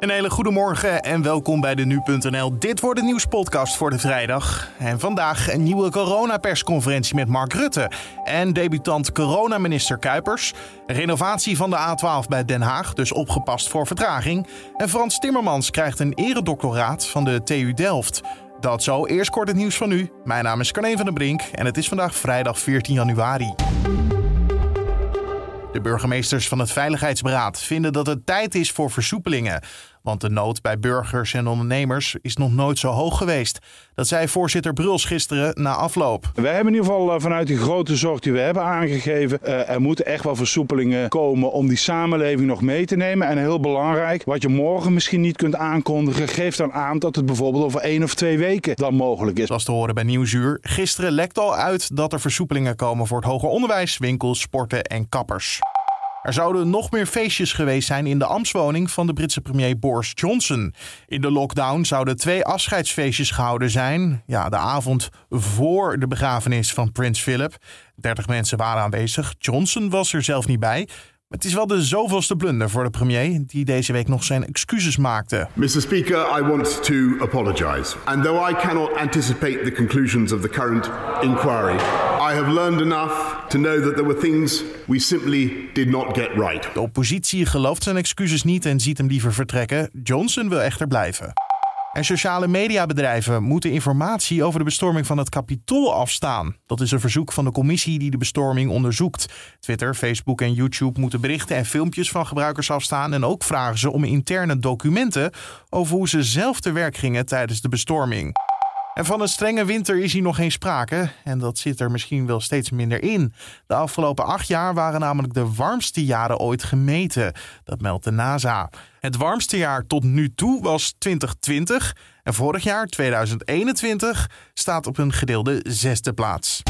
Een hele goede morgen en welkom bij de Nu.nl Dit wordt de nieuwspodcast voor de vrijdag. En vandaag een nieuwe coronapersconferentie met Mark Rutte en debutant coronaminister Kuipers. Renovatie van de A12 bij Den Haag, dus opgepast voor vertraging. En Frans Timmermans krijgt een eredoctoraat van de TU Delft. Dat zo, eerst kort het nieuws van nu. Mijn naam is Carne van der Brink en het is vandaag vrijdag 14 januari. De burgemeesters van het Veiligheidsberaad vinden dat het tijd is voor versoepelingen. Want de nood bij burgers en ondernemers is nog nooit zo hoog geweest. Dat zei voorzitter Bruls gisteren na afloop. Wij hebben in ieder geval eh, vanuit die grote zorg die we hebben aangegeven... Uh, er moeten echt wel versoepelingen komen om die samenleving nog mee te nemen. En heel belangrijk, wat je morgen misschien niet kunt aankondigen... geef dan aan dat het bijvoorbeeld over één of twee weken dan mogelijk is. Zoals te horen bij Nieuwsuur. Gisteren lekt al uit dat er versoepelingen komen voor het hoger onderwijs, winkels, sporten en kappers. Er zouden nog meer feestjes geweest zijn in de ambtswoning van de Britse premier Boris Johnson. In de lockdown zouden twee afscheidsfeestjes gehouden zijn. Ja, de avond voor de begrafenis van prins Philip. 30 mensen waren aanwezig. Johnson was er zelf niet bij. Het is wel de zoveelste blunder voor de premier, die deze week nog zijn excuses maakte. Mr. Speaker, I want to apologize. And though I cannot anticipate the conclusions of the current inquiry, I have learned enough to know that there were things we simply did not get right. De oppositie gelooft zijn excuses niet en ziet hem liever vertrekken. Johnson wil echter blijven. En sociale mediabedrijven moeten informatie over de bestorming van het Capitool afstaan. Dat is een verzoek van de commissie die de bestorming onderzoekt. Twitter, Facebook en YouTube moeten berichten en filmpjes van gebruikers afstaan. En ook vragen ze om interne documenten over hoe ze zelf te werk gingen tijdens de bestorming. En van een strenge winter is hier nog geen sprake. En dat zit er misschien wel steeds minder in. De afgelopen acht jaar waren namelijk de warmste jaren ooit gemeten. Dat meldt de NASA. Het warmste jaar tot nu toe was 2020. En vorig jaar, 2021, staat op een gedeelde zesde plaats.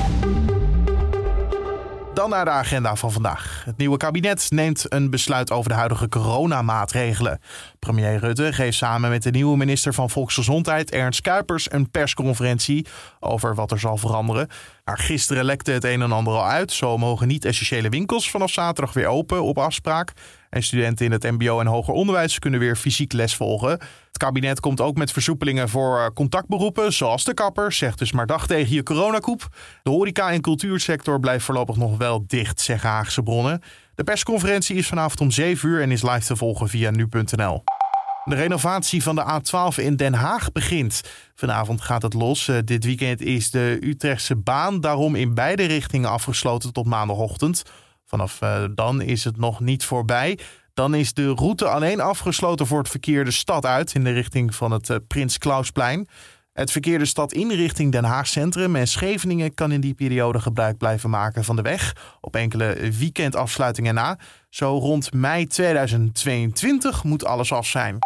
Dan naar de agenda van vandaag. Het nieuwe kabinet neemt een besluit over de huidige coronamaatregelen. Premier Rutte geeft samen met de nieuwe minister van Volksgezondheid Ernst Kuipers een persconferentie over wat er zal veranderen. Maar gisteren lekte het een en ander al uit. Zo mogen niet-essentiële winkels vanaf zaterdag weer open op afspraak. En studenten in het MBO en hoger onderwijs kunnen weer fysiek les volgen. Het kabinet komt ook met versoepelingen voor eh, contactberoepen, zoals de kapper. Zegt dus maar dag tegen je coronakoep. De horeca- en cultuursector blijft voorlopig nog wel dicht, zeggen Haagse bronnen. De persconferentie is vanavond om 7 uur en is live te volgen via nu.nl. De renovatie van de A12 in Den Haag begint. Vanavond gaat het los. Eh, dit weekend is de Utrechtse baan daarom in beide richtingen afgesloten tot maandagochtend. Vanaf uh, dan is het nog niet voorbij. Dan is de route alleen afgesloten voor het verkeer de stad uit in de richting van het uh, Prins Klausplein. Het verkeer de stad in richting Den Haag Centrum en Scheveningen kan in die periode gebruik blijven maken van de weg. Op enkele weekendafsluitingen na. Zo rond mei 2022 moet alles af zijn.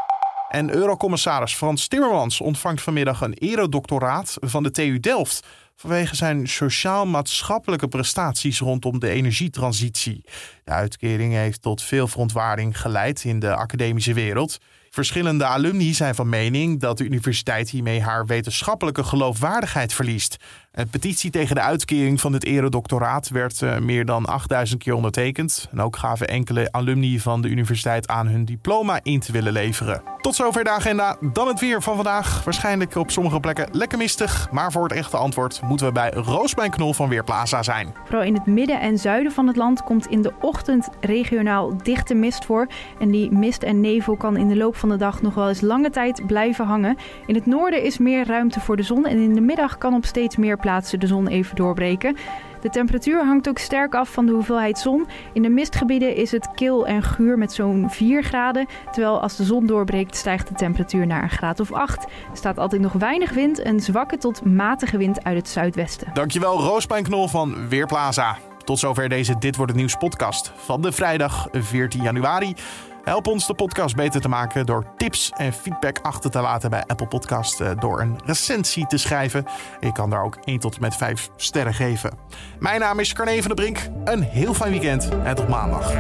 En Eurocommissaris Frans Timmermans ontvangt vanmiddag een eredoctoraat van de TU Delft vanwege zijn sociaal-maatschappelijke prestaties rondom de energietransitie. De uitkering heeft tot veel verontwaarding geleid in de academische wereld. Verschillende alumni zijn van mening dat de universiteit hiermee haar wetenschappelijke geloofwaardigheid verliest. Een petitie tegen de uitkering van het eredoctoraat werd uh, meer dan 8000 keer ondertekend. En ook gaven enkele alumni van de universiteit aan hun diploma in te willen leveren. Tot zover de agenda. Dan het weer van vandaag. Waarschijnlijk op sommige plekken lekker mistig. Maar voor het echte antwoord moeten we bij Roosbijn Knol van Weerplaza zijn. Vooral in het midden en zuiden van het land komt in de ochtend regionaal dichte mist voor. En die mist en nevel kan in de loop van de dag nog wel eens lange tijd blijven hangen. In het noorden is meer ruimte voor de zon. En in de middag kan op steeds meer plaatsen de zon even doorbreken. De temperatuur hangt ook sterk af van de hoeveelheid zon. In de mistgebieden is het kil en guur met zo'n 4 graden. Terwijl als de zon doorbreekt stijgt de temperatuur naar een graad of 8. Er staat altijd nog weinig wind, een zwakke tot matige wind uit het zuidwesten. Dankjewel Roospijn Knol van Weerplaza. Tot zover deze Dit Wordt Het Nieuws podcast van de vrijdag 14 januari. Help ons de podcast beter te maken door tips en feedback achter te laten bij Apple Podcast eh, door een recensie te schrijven. Je kan daar ook 1 tot met 5 sterren geven. Mijn naam is Carne van der Brink. Een heel fijn weekend en tot maandag.